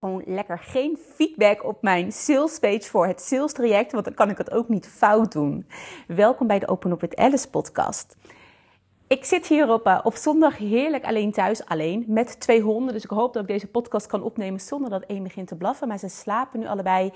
gewoon lekker geen feedback op mijn sales page voor het sales traject, want dan kan ik het ook niet fout doen. Welkom bij de Open Up with Alice podcast. Ik zit hier op, uh, op zondag heerlijk alleen thuis, alleen met twee honden. Dus ik hoop dat ik deze podcast kan opnemen zonder dat één begint te blaffen. Maar ze slapen nu allebei.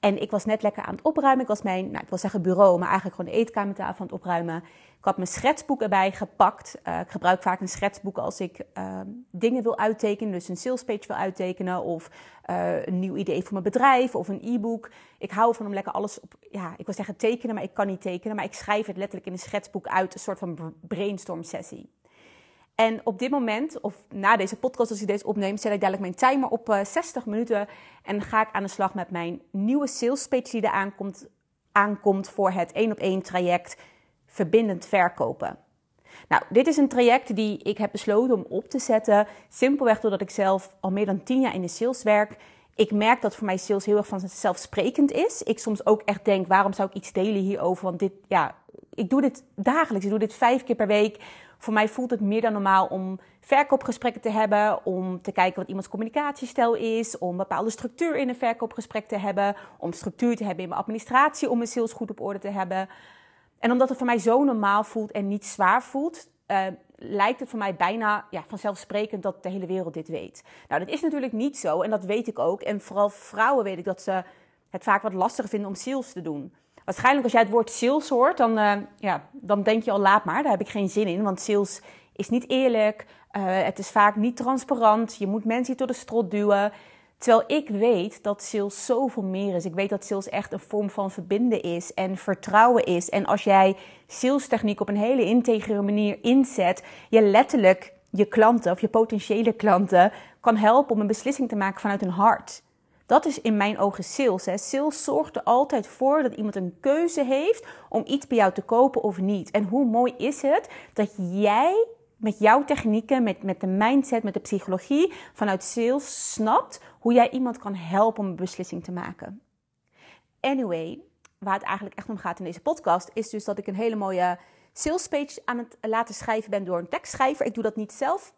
En ik was net lekker aan het opruimen. Ik was mijn, nou, ik wil zeggen bureau, maar eigenlijk gewoon de eetkamertafel aan het opruimen. Ik had mijn schetsboek erbij gepakt. Uh, ik gebruik vaak een schetsboek als ik uh, dingen wil uittekenen. Dus een salespage wil uittekenen. Of uh, een nieuw idee voor mijn bedrijf. Of een e-book. Ik hou van om lekker alles op, ja, ik wil zeggen tekenen, maar ik kan niet tekenen. Maar ik schrijf het letterlijk in een schetsboek uit. Een soort van brainstorm sessie. En op dit moment, of na deze podcast als ik deze opneem, zet ik dadelijk mijn timer op uh, 60 minuten. En ga ik aan de slag met mijn nieuwe sales page die er aankomt, aankomt voor het één op één traject verbindend verkopen. Nou, dit is een traject die ik heb besloten om op te zetten. Simpelweg doordat ik zelf al meer dan 10 jaar in de sales werk. Ik merk dat voor mij sales heel erg vanzelfsprekend is. Ik soms ook echt denk, waarom zou ik iets delen hierover? Want dit, ja, ik doe dit dagelijks. Ik doe dit vijf keer per week. Voor mij voelt het meer dan normaal om verkoopgesprekken te hebben, om te kijken wat iemands communicatiestijl is, om bepaalde structuur in een verkoopgesprek te hebben, om structuur te hebben in mijn administratie, om mijn sales goed op orde te hebben. En omdat het voor mij zo normaal voelt en niet zwaar voelt, uh, lijkt het voor mij bijna ja, vanzelfsprekend dat de hele wereld dit weet. Nou, dat is natuurlijk niet zo en dat weet ik ook. En vooral vrouwen weet ik dat ze het vaak wat lastiger vinden om sales te doen. Waarschijnlijk als jij het woord sales hoort, dan, uh, ja, dan denk je al laat maar, daar heb ik geen zin in. Want sales is niet eerlijk, uh, het is vaak niet transparant, je moet mensen door de strot duwen. Terwijl ik weet dat sales zoveel meer is. Ik weet dat sales echt een vorm van verbinden is en vertrouwen is. En als jij salestechniek op een hele integere manier inzet, je letterlijk je klanten of je potentiële klanten kan helpen om een beslissing te maken vanuit hun hart. Dat is in mijn ogen sales. Hè. Sales zorgt er altijd voor dat iemand een keuze heeft om iets bij jou te kopen of niet. En hoe mooi is het dat jij met jouw technieken, met, met de mindset, met de psychologie vanuit sales snapt hoe jij iemand kan helpen om een beslissing te maken. Anyway, waar het eigenlijk echt om gaat in deze podcast, is dus dat ik een hele mooie sales page aan het laten schrijven ben door een tekstschrijver. Ik doe dat niet zelf.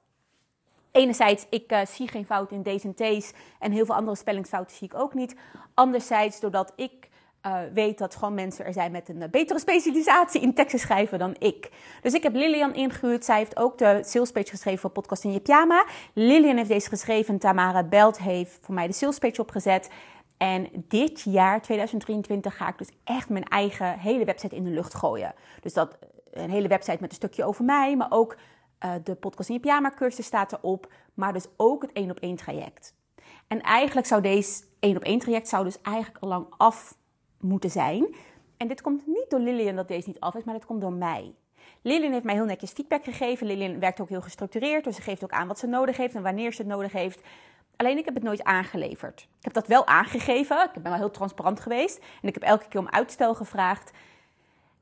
Enerzijds, ik uh, zie geen fout in D's en T's en heel veel andere spellingsfouten zie ik ook niet. Anderzijds, doordat ik uh, weet dat gewoon mensen er zijn met een betere specialisatie in teksten schrijven dan ik. Dus ik heb Lilian ingehuurd. Zij heeft ook de salespage geschreven voor Podcast in je pyjama. Lilian heeft deze geschreven. Tamara Belt heeft voor mij de salespage opgezet. En dit jaar, 2023, ga ik dus echt mijn eigen hele website in de lucht gooien. Dus dat een hele website met een stukje over mij, maar ook uh, de Podcast in je pyjama cursus staat erop. Maar dus ook het één op één traject. En eigenlijk zou deze één op één traject zou dus eigenlijk al lang af moeten zijn. En dit komt niet door Lillian dat deze niet af is, maar het komt door mij. Lillian heeft mij heel netjes feedback gegeven. Lillian werkt ook heel gestructureerd, dus ze geeft ook aan wat ze nodig heeft en wanneer ze het nodig heeft. Alleen ik heb het nooit aangeleverd. Ik heb dat wel aangegeven. Ik ben wel heel transparant geweest. En ik heb elke keer om uitstel gevraagd.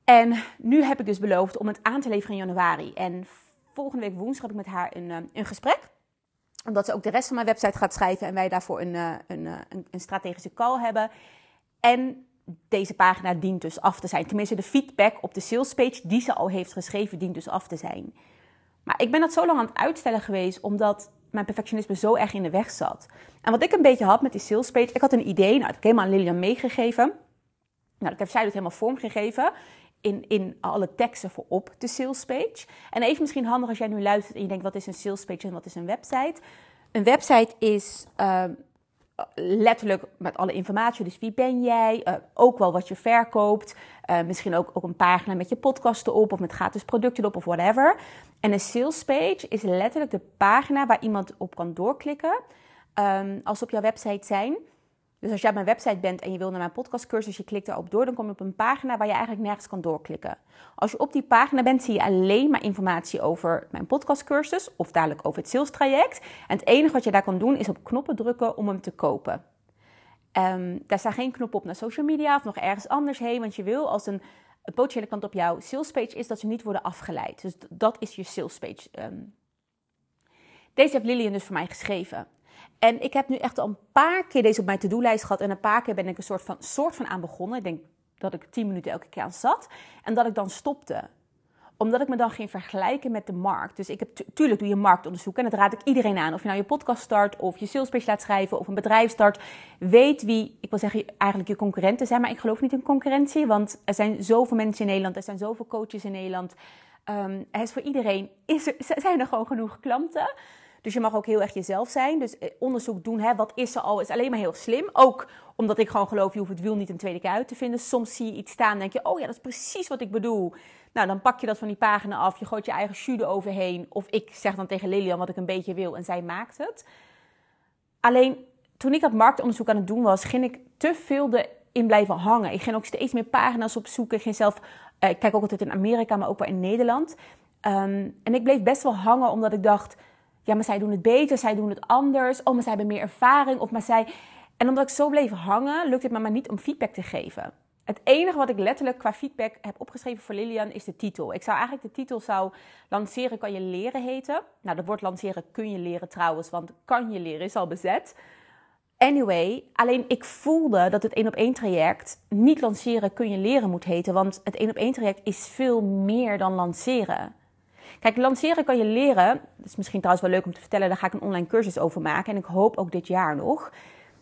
En nu heb ik dus beloofd om het aan te leveren in januari. En volgende week woensdag heb ik met haar een, eh, een gesprek. Omdat ze ook de rest van mijn website gaat schrijven en wij daarvoor een, eh, eh, een, een strategische call hebben. En deze pagina dient dus af te zijn. Tenminste, de feedback op de salespage die ze al heeft geschreven, dient dus af te zijn. Maar ik ben dat zo lang aan het uitstellen geweest, omdat mijn perfectionisme zo erg in de weg zat. En wat ik een beetje had met die salespage, ik had een idee, nou, dat heb ik helemaal aan Lilian meegegeven. Nou, dat heeft zij dus helemaal vormgegeven in, in alle teksten voor op de salespage. En even misschien handig als jij nu luistert en je denkt, wat is een salespage en wat is een website? Een website is... Uh, letterlijk met alle informatie. Dus wie ben jij? Uh, ook wel wat je verkoopt. Uh, misschien ook, ook een pagina met je podcast erop of met gratis producten erop of whatever. En een sales page is letterlijk de pagina waar iemand op kan doorklikken um, als ze op jouw website zijn. Dus als jij op mijn website bent en je wil naar mijn podcastcursus, je klikt daarop door, dan kom je op een pagina waar je eigenlijk nergens kan doorklikken. Als je op die pagina bent, zie je alleen maar informatie over mijn podcastcursus of dadelijk over het sales traject. En het enige wat je daar kan doen is op knoppen drukken om hem te kopen. Um, daar staat geen knop op naar social media of nog ergens anders heen, want je wil als een, een potentiële kant op jouw salespage is dat ze niet worden afgeleid. Dus dat is je salespage. Um. Deze heeft Lillian dus voor mij geschreven. En ik heb nu echt al een paar keer deze op mijn to-do-lijst gehad. En een paar keer ben ik een soort van, soort van aan begonnen. Ik denk dat ik tien minuten elke keer aan zat. En dat ik dan stopte. omdat ik me dan ging vergelijken met de markt. Dus ik heb tuurlijk doe je marktonderzoek en dat raad ik iedereen aan. Of je nou je podcast start of je sales laat schrijven of een bedrijf start. Weet wie, ik wil zeggen eigenlijk je concurrenten zijn, maar ik geloof niet in concurrentie. Want er zijn zoveel mensen in Nederland, er zijn zoveel coaches in Nederland. Um, er is voor iedereen is er, zijn er gewoon genoeg klanten. Dus je mag ook heel erg jezelf zijn. Dus eh, onderzoek doen, hè, wat is er al, is alleen maar heel slim. Ook omdat ik gewoon geloof, je hoeft het wiel niet een tweede keer uit te vinden. Soms zie je iets staan en denk je, oh ja, dat is precies wat ik bedoel. Nou, dan pak je dat van die pagina af, je gooit je eigen jude overheen. Of ik zeg dan tegen Lilian wat ik een beetje wil en zij maakt het. Alleen, toen ik dat marktonderzoek aan het doen was, ging ik te veel erin blijven hangen. Ik ging ook steeds meer pagina's opzoeken. Ik ging zelf, uh, ik kijk ook altijd in Amerika, maar ook wel in Nederland. Um, en ik bleef best wel hangen, omdat ik dacht, ja, maar zij doen het beter, zij doen het anders. Oh, maar zij hebben meer ervaring. Of maar zij... En omdat ik zo bleef hangen, lukt het me maar niet om feedback te geven. Het enige wat ik letterlijk qua feedback heb opgeschreven voor Lilian is de titel. Ik zou eigenlijk de titel zou lanceren kan je leren heten. Nou, dat woord lanceren kun je leren trouwens, want kan je leren is al bezet. Anyway, alleen ik voelde dat het één op één traject niet lanceren kun je leren moet heten, want het één op één traject is veel meer dan lanceren. Kijk, lanceren kan je leren. Dat is misschien trouwens wel leuk om te vertellen. Daar ga ik een online cursus over maken. En ik hoop ook dit jaar nog.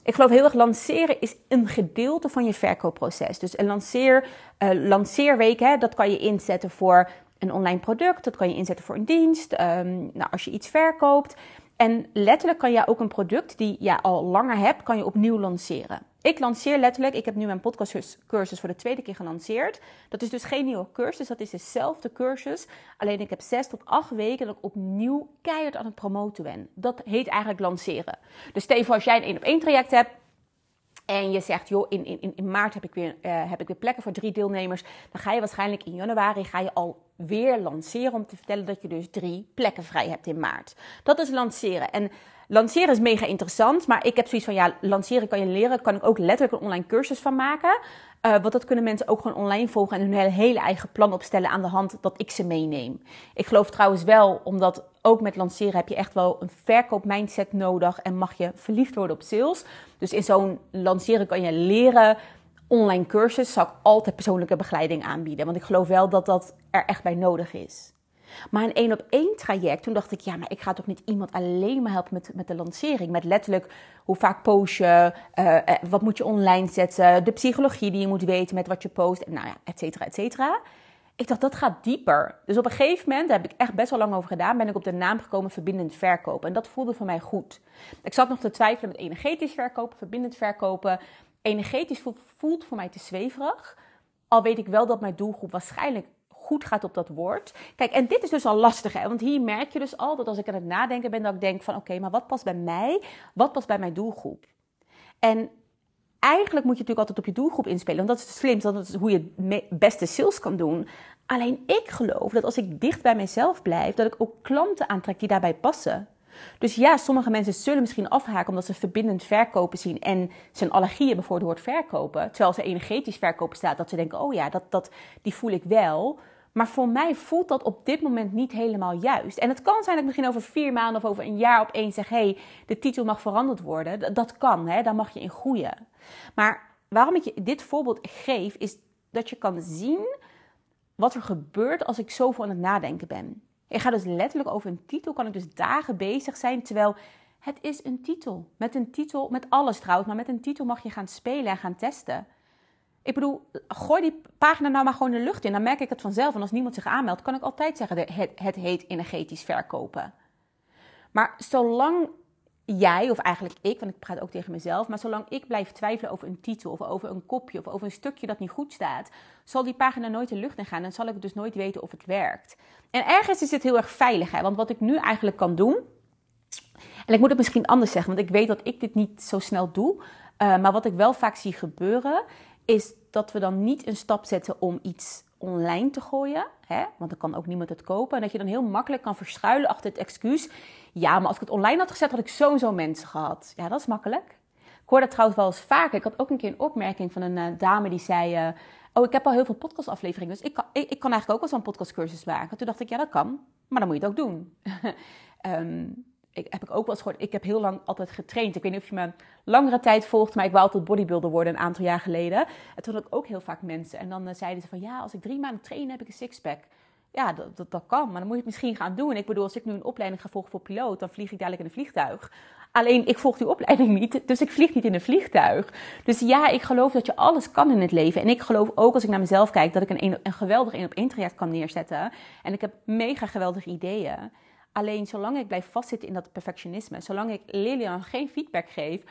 Ik geloof heel erg, lanceren is een gedeelte van je verkoopproces. Dus een lanceer, uh, lanceerweek, hè, dat kan je inzetten voor een online product. Dat kan je inzetten voor een dienst. Um, nou, als je iets verkoopt. En letterlijk kan je ook een product die je al langer hebt, kan je opnieuw lanceren. Ik lanceer letterlijk, ik heb nu mijn podcastcursus voor de tweede keer gelanceerd. Dat is dus geen nieuwe cursus, dat is dezelfde cursus. Alleen ik heb zes tot acht weken dat ik opnieuw keihard aan het promoten ben. Dat heet eigenlijk lanceren. Dus stel als jij een één op één traject hebt, en je zegt, joh, in, in, in maart heb ik, weer, uh, heb ik weer plekken voor drie deelnemers. Dan ga je waarschijnlijk in januari ga je al weer lanceren om te vertellen dat je dus drie plekken vrij hebt in maart. Dat is lanceren. En lanceren is mega interessant, maar ik heb zoiets van, ja, lanceren kan je leren. Kan ik ook letterlijk een online cursus van maken. Uh, want dat kunnen mensen ook gewoon online volgen en hun hele, eigen plan opstellen aan de hand dat ik ze meeneem. Ik geloof trouwens wel, omdat ook met lanceren heb je echt wel een verkoopmindset nodig en mag je verliefd worden op sales. Dus in zo'n lanceren kan je leren. Online cursus zou ik altijd persoonlijke begeleiding aanbieden. Want ik geloof wel dat dat er echt bij nodig is. Maar een één op één traject, toen dacht ik, ja, maar ik ga toch niet iemand alleen maar helpen met, met de lancering. Met letterlijk hoe vaak post je, uh, wat moet je online zetten, de psychologie die je moet weten met wat je post, nou ja, et cetera, et cetera. Ik dacht, dat gaat dieper. Dus op een gegeven moment, daar heb ik echt best wel lang over gedaan, ben ik op de naam gekomen verbindend verkopen. En dat voelde voor mij goed. Ik zat nog te twijfelen met energetisch verkopen, verbindend verkopen. Energetisch voelt, voelt voor mij te zweverig. Al weet ik wel dat mijn doelgroep waarschijnlijk goed gaat op dat woord. Kijk, en dit is dus al lastig, hè? want hier merk je dus al dat als ik aan het nadenken ben, dat ik denk van oké, maar wat past bij mij? Wat past bij mijn doelgroep? En eigenlijk moet je natuurlijk altijd op je doelgroep inspelen, want dat is het slimste, dat is hoe je het beste sales kan doen. Alleen ik geloof dat als ik dicht bij mezelf blijf, dat ik ook klanten aantrek die daarbij passen. Dus ja, sommige mensen zullen misschien afhaken omdat ze verbindend verkopen zien en ze een allergie hebben voor het verkopen. Terwijl ze energetisch verkopen staat, dat ze denken, oh ja, dat, dat, die voel ik wel. Maar voor mij voelt dat op dit moment niet helemaal juist. En het kan zijn dat ik misschien over vier maanden of over een jaar opeens zeg: hé, hey, de titel mag veranderd worden. Dat kan, hè? daar mag je in groeien. Maar waarom ik je dit voorbeeld geef, is dat je kan zien wat er gebeurt als ik zoveel aan het nadenken ben. Ik ga dus letterlijk over een titel, kan ik dus dagen bezig zijn, terwijl het is een titel. Met een titel, met alles trouwens, maar met een titel mag je gaan spelen en gaan testen. Ik bedoel, gooi die pagina nou maar gewoon de lucht in. Dan merk ik het vanzelf. En als niemand zich aanmeldt, kan ik altijd zeggen: het, het heet energetisch verkopen. Maar zolang jij, of eigenlijk ik, want ik praat ook tegen mezelf, maar zolang ik blijf twijfelen over een titel of over een kopje of over een stukje dat niet goed staat, zal die pagina nooit de lucht in gaan en zal ik dus nooit weten of het werkt. En ergens is het heel erg veilig, hè? want wat ik nu eigenlijk kan doen, en ik moet het misschien anders zeggen, want ik weet dat ik dit niet zo snel doe, uh, maar wat ik wel vaak zie gebeuren, is dat we dan niet een stap zetten om iets online te gooien. Hè? Want dan kan ook niemand het kopen. En dat je dan heel makkelijk kan verschuilen achter het excuus. Ja, maar als ik het online had gezet, had ik sowieso mensen gehad. Ja, dat is makkelijk. Ik hoor dat trouwens wel eens vaker. Ik had ook een keer een opmerking van een uh, dame die zei... Uh, oh, ik heb al heel veel podcastafleveringen, dus ik kan, ik, ik kan eigenlijk ook wel zo'n podcastcursus maken. Toen dacht ik, ja, dat kan. Maar dan moet je het ook doen. um, ik, heb ik ook wel eens gehoord. Ik heb heel lang altijd getraind. Ik weet niet of je me langere tijd volgt, maar ik wou altijd bodybuilder worden een aantal jaar geleden. En toen had ik ook heel vaak mensen. En dan uh, zeiden ze van ja, als ik drie maanden train, heb ik een sixpack. ja, dat, dat, kan. Maar dan moet je het misschien gaan doen. Ik bedoel, als ik nu een opleiding ga volgen voor piloot, dan vlieg ik dadelijk in een vliegtuig. Alleen ik volg die opleiding niet, dus ik vlieg niet in een vliegtuig. Dus ja, ik geloof dat je alles kan in het leven. En ik geloof ook als ik naar mezelf kijk dat ik een, een geweldig één op één traject kan neerzetten. En ik heb mega geweldige ideeën. Alleen zolang ik blijf vastzitten in dat perfectionisme, zolang ik Lilian geen feedback geef,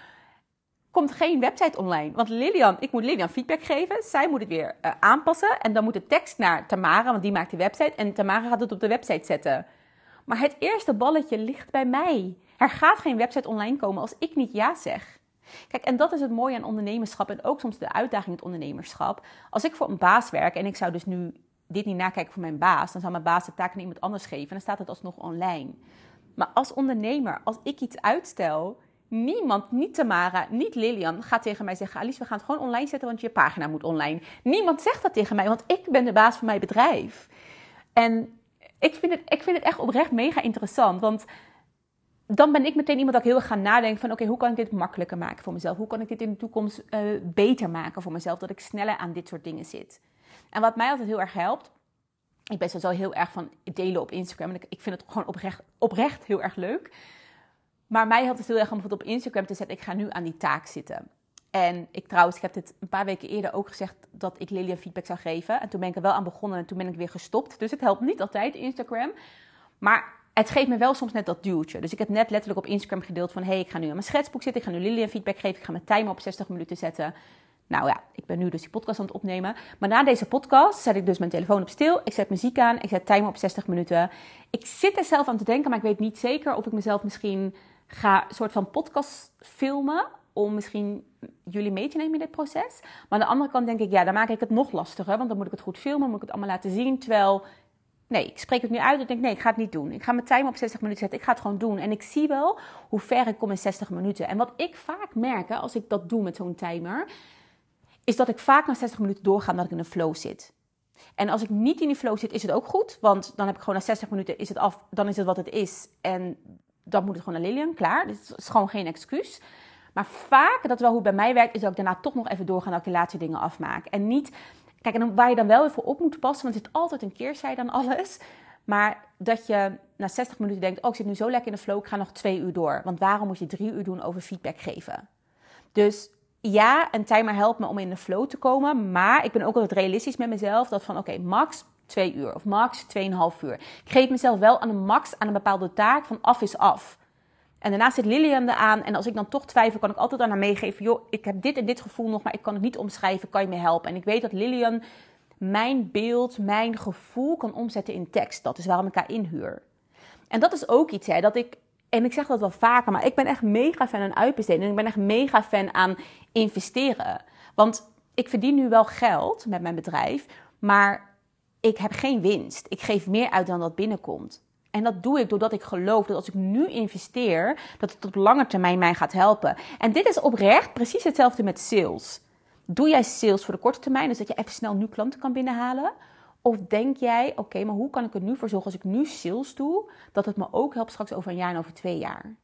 komt geen website online. Want Lilian, ik moet Lilian feedback geven. Zij moet het weer uh, aanpassen. En dan moet de tekst naar Tamara, want die maakt de website. En Tamara gaat het op de website zetten. Maar het eerste balletje ligt bij mij. Er gaat geen website online komen als ik niet ja zeg. Kijk, en dat is het mooie aan ondernemerschap en ook soms de uitdaging in het ondernemerschap. Als ik voor een baas werk en ik zou dus nu dit niet nakijken voor mijn baas, dan zou mijn baas de taak aan iemand anders geven en dan staat het alsnog online. Maar als ondernemer, als ik iets uitstel, niemand, niet Tamara, niet Lilian, gaat tegen mij zeggen: Alice, we gaan het gewoon online zetten, want je pagina moet online. Niemand zegt dat tegen mij, want ik ben de baas van mijn bedrijf. En ik vind het, ik vind het echt oprecht mega interessant, want dan ben ik meteen iemand dat ik heel erg ga nadenken van... oké, hoe kan ik dit makkelijker maken voor mezelf? Hoe kan ik dit in de toekomst uh, beter maken voor mezelf? Dat ik sneller aan dit soort dingen zit. En wat mij altijd heel erg helpt... ik ben sowieso heel erg van delen op Instagram. En ik, vind het gewoon oprecht, oprecht heel erg leuk. Maar mij helpt het heel erg om bijvoorbeeld op Instagram te zetten... ik ga nu aan die taak zitten. En ik trouwens, ik heb dit een paar weken eerder ook gezegd dat ik Lilian feedback zou geven. En toen ben ik er wel aan begonnen en toen ben ik weer gestopt. Dus het helpt niet altijd Instagram. Maar het geeft me wel soms net dat duwtje. Dus ik heb net letterlijk op Instagram gedeeld van... hey, ik ga nu aan mijn schetsboek zitten. Ik ga nu Lilian feedback geven. Ik ga mijn timer op 60 minuten zetten. Nou ja, ik ben nu dus die podcast aan het opnemen. Maar na deze podcast zet ik dus mijn telefoon op stil. Ik zet muziek aan. Ik zet timer op 60 minuten. Ik zit er zelf aan te denken, maar ik weet niet zeker of ik mezelf misschien ga een soort van podcast filmen. Om misschien jullie mee te nemen in dit proces. Maar aan de andere kant denk ik, ja, dan maak ik het nog lastiger. Want dan moet ik het goed filmen, moet ik het allemaal laten zien. Terwijl Nee, ik spreek het nu uit. Ik denk, nee, ik ga het niet doen. Ik ga mijn timer op 60 minuten zetten. Ik ga het gewoon doen. En ik zie wel hoe ver ik kom in 60 minuten. En wat ik vaak merk als ik dat doe met zo'n timer, is dat ik vaak na 60 minuten doorga dat ik in een flow zit. En als ik niet in die flow zit, is het ook goed. Want dan heb ik gewoon na 60 minuten is het af. Dan is het wat het is. En dan moet het gewoon naar Lilian. Klaar. Dit is gewoon geen excuus. Maar vaak, dat wel hoe het bij mij werkt, is dat ik daarna toch nog even doorga dat ik de laatste dingen afmaak. En niet Kijk, en waar je dan wel even op moet passen, want er zit altijd een keerzijde aan alles. Maar dat je na 60 minuten denkt, oh ik zit nu zo lekker in de flow, ik ga nog twee uur door. Want waarom moet je drie uur doen over feedback geven? Dus ja, een timer helpt me om in de flow te komen. Maar ik ben ook altijd realistisch met mezelf. Dat van oké, max twee uur of max 2,5 uur. Ik geef mezelf wel aan een max aan een bepaalde taak van af is af. En daarna zit Lilian aan. En als ik dan toch twijfel, kan ik altijd aan haar meegeven: joh, ik heb dit en dit gevoel nog, maar ik kan het niet omschrijven. Kan je me helpen? En ik weet dat Lilian mijn beeld, mijn gevoel kan omzetten in tekst. Dat is waarom ik haar inhuur. En dat is ook iets, hè, dat ik. En ik zeg dat wel vaker, maar ik ben echt mega fan aan uitbesteden. En ik ben echt mega fan aan investeren. Want ik verdien nu wel geld met mijn bedrijf, maar ik heb geen winst. Ik geef meer uit dan dat binnenkomt. En dat doe ik doordat ik geloof dat als ik nu investeer, dat het op lange termijn mij gaat helpen. En dit is oprecht precies hetzelfde met sales. Doe jij sales voor de korte termijn, dus dat je even snel nu klanten kan binnenhalen? Of denk jij, oké, maar hoe kan ik er nu voor zorgen als ik nu sales doe, dat het me ook helpt straks over een jaar en over twee jaar?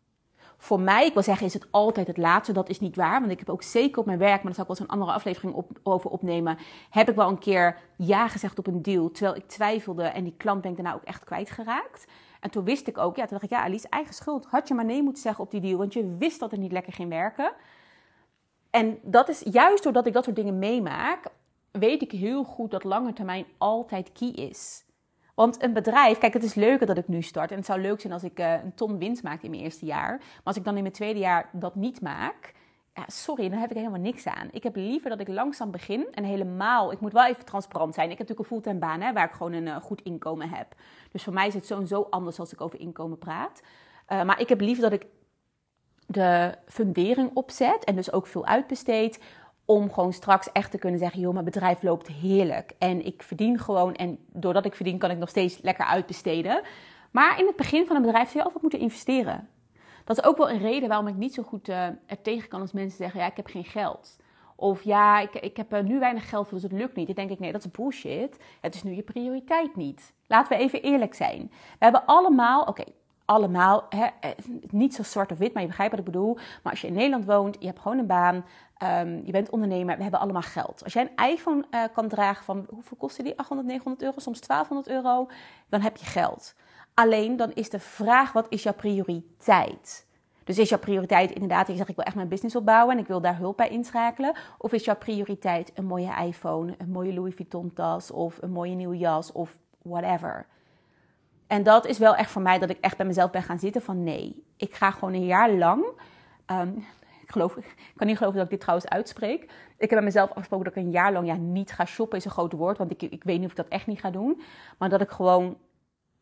Voor mij, ik wil zeggen, is het altijd het laatste. Dat is niet waar, want ik heb ook zeker op mijn werk, maar daar zal ik wel eens een andere aflevering op, over opnemen, heb ik wel een keer ja gezegd op een deal, terwijl ik twijfelde en die klant ben ik daarna ook echt kwijtgeraakt. En toen wist ik ook, ja, toen dacht ik, ja, Alice, eigen schuld. Had je maar nee moeten zeggen op die deal, want je wist dat het niet lekker ging werken. En dat is juist doordat ik dat soort dingen meemaak, weet ik heel goed dat lange termijn altijd key is. Want een bedrijf, kijk, het is leuker dat ik nu start. En het zou leuk zijn als ik uh, een ton winst maak in mijn eerste jaar. Maar als ik dan in mijn tweede jaar dat niet maak, ja, sorry, dan heb ik helemaal niks aan. Ik heb liever dat ik langzaam begin en helemaal, ik moet wel even transparant zijn. Ik heb natuurlijk een fulltime baan hè, waar ik gewoon een uh, goed inkomen heb. Dus voor mij is het sowieso anders als ik over inkomen praat. Uh, maar ik heb liever dat ik de fundering opzet en dus ook veel uitbesteed. Om gewoon straks echt te kunnen zeggen: joh, mijn bedrijf loopt heerlijk. En ik verdien gewoon. En doordat ik verdien, kan ik nog steeds lekker uitbesteden. Maar in het begin van een bedrijf zul je altijd moeten investeren. Dat is ook wel een reden waarom ik niet zo goed uh, er tegen kan als mensen zeggen: ja, ik heb geen geld. Of ja, ik, ik heb nu weinig geld dus het lukt niet. Dan denk ik, nee, dat is bullshit. Het is nu je prioriteit niet. Laten we even eerlijk zijn. We hebben allemaal, oké, allemaal. Hè, eh, niet zo zwart of wit, maar je begrijpt wat ik bedoel. Maar als je in Nederland woont, je hebt gewoon een baan, um, je bent ondernemer, we hebben allemaal geld. Als jij een iPhone uh, kan dragen van, hoeveel kostte die? 800, 900 euro, soms 1200 euro, dan heb je geld. Alleen dan is de vraag, wat is jouw prioriteit? Dus is jouw prioriteit inderdaad, je zegt ik wil echt mijn business opbouwen en ik wil daar hulp bij inschakelen? Of is jouw prioriteit een mooie iPhone, een mooie Louis Vuitton tas of een mooie nieuwe jas of whatever? En dat is wel echt voor mij dat ik echt bij mezelf ben gaan zitten van nee, ik ga gewoon een jaar lang. Um, ik, geloof, ik kan niet geloven dat ik dit trouwens uitspreek. Ik heb bij mezelf afgesproken dat ik een jaar lang ja, niet ga shoppen, is een groot woord, want ik, ik weet niet of ik dat echt niet ga doen. Maar dat ik gewoon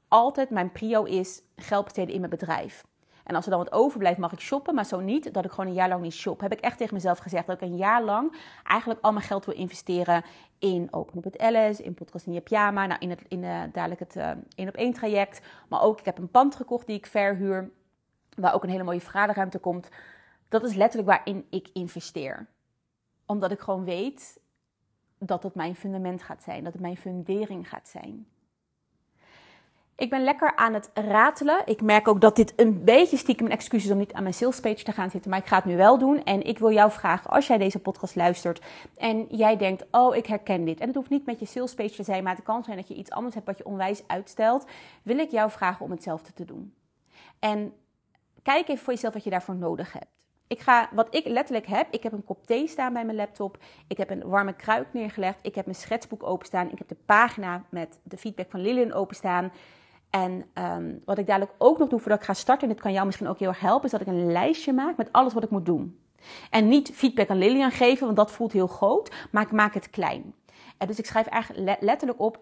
altijd mijn prio is geld besteden in mijn bedrijf. En als er dan wat overblijft, mag ik shoppen, maar zo niet, dat ik gewoon een jaar lang niet shop. Heb ik echt tegen mezelf gezegd dat ik een jaar lang eigenlijk al mijn geld wil investeren in Open op het Alice, in Podcast in je pyjama, nou in, het, in uh, dadelijk het uh, één op één traject. Maar ook, ik heb een pand gekocht die ik verhuur, waar ook een hele mooie vergaderruimte komt. Dat is letterlijk waarin ik investeer. Omdat ik gewoon weet dat het mijn fundament gaat zijn, dat het mijn fundering gaat zijn. Ik ben lekker aan het ratelen. Ik merk ook dat dit een beetje stiekem een excuus is om niet aan mijn sales page te gaan zitten. Maar ik ga het nu wel doen. En ik wil jou vragen, als jij deze podcast luistert en jij denkt, oh ik herken dit. En het hoeft niet met je sales page te zijn, maar het kan zijn dat je iets anders hebt wat je onwijs uitstelt. Wil ik jou vragen om hetzelfde te doen. En kijk even voor jezelf wat je daarvoor nodig hebt. Ik ga, wat ik letterlijk heb, ik heb een kop thee staan bij mijn laptop. Ik heb een warme kruik neergelegd. Ik heb mijn schetsboek openstaan. Ik heb de pagina met de feedback van Lillian openstaan. En um, wat ik dadelijk ook nog doe voordat ik ga starten, en dit kan jou misschien ook heel erg helpen, is dat ik een lijstje maak met alles wat ik moet doen. En niet feedback aan Lilian geven, want dat voelt heel groot, maar ik maak het klein. En dus ik schrijf eigenlijk letterlijk op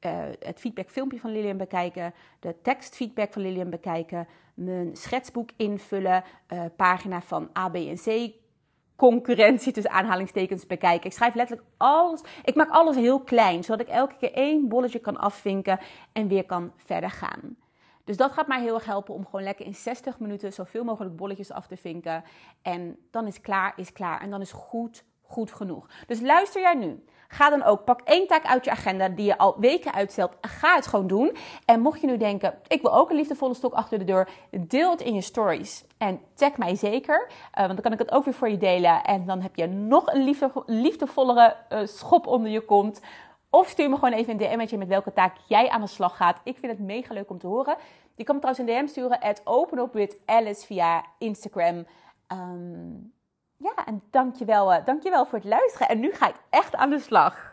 uh, het feedbackfilmpje van Lilian bekijken, de tekstfeedback van Lilian bekijken, mijn schetsboek invullen, uh, pagina van A, B en C concurrentie tussen aanhalingstekens bekijken. Ik schrijf letterlijk alles. Ik maak alles heel klein, zodat ik elke keer één bolletje kan afvinken en weer kan verder gaan. Dus dat gaat mij heel erg helpen om gewoon lekker in 60 minuten zoveel mogelijk bolletjes af te vinken. En dan is klaar, is klaar. En dan is goed, goed genoeg. Dus luister jij nu. Ga dan ook, pak één taak uit je agenda die je al weken uitstelt. Ga het gewoon doen. En mocht je nu denken, ik wil ook een liefdevolle stok achter de deur. Deel het in je stories. En tag mij zeker. Uh, want dan kan ik het ook weer voor je delen. En dan heb je nog een liefde, liefdevollere uh, schop onder je kont. Of stuur me gewoon even een DM'tje met welke taak jij aan de slag gaat. Ik vind het mega leuk om te horen. Je kan me trouwens een DM sturen at openupwithalice via Instagram. Um, ja, en dankjewel, uh, dankjewel voor het luisteren. En nu ga ik echt aan de slag.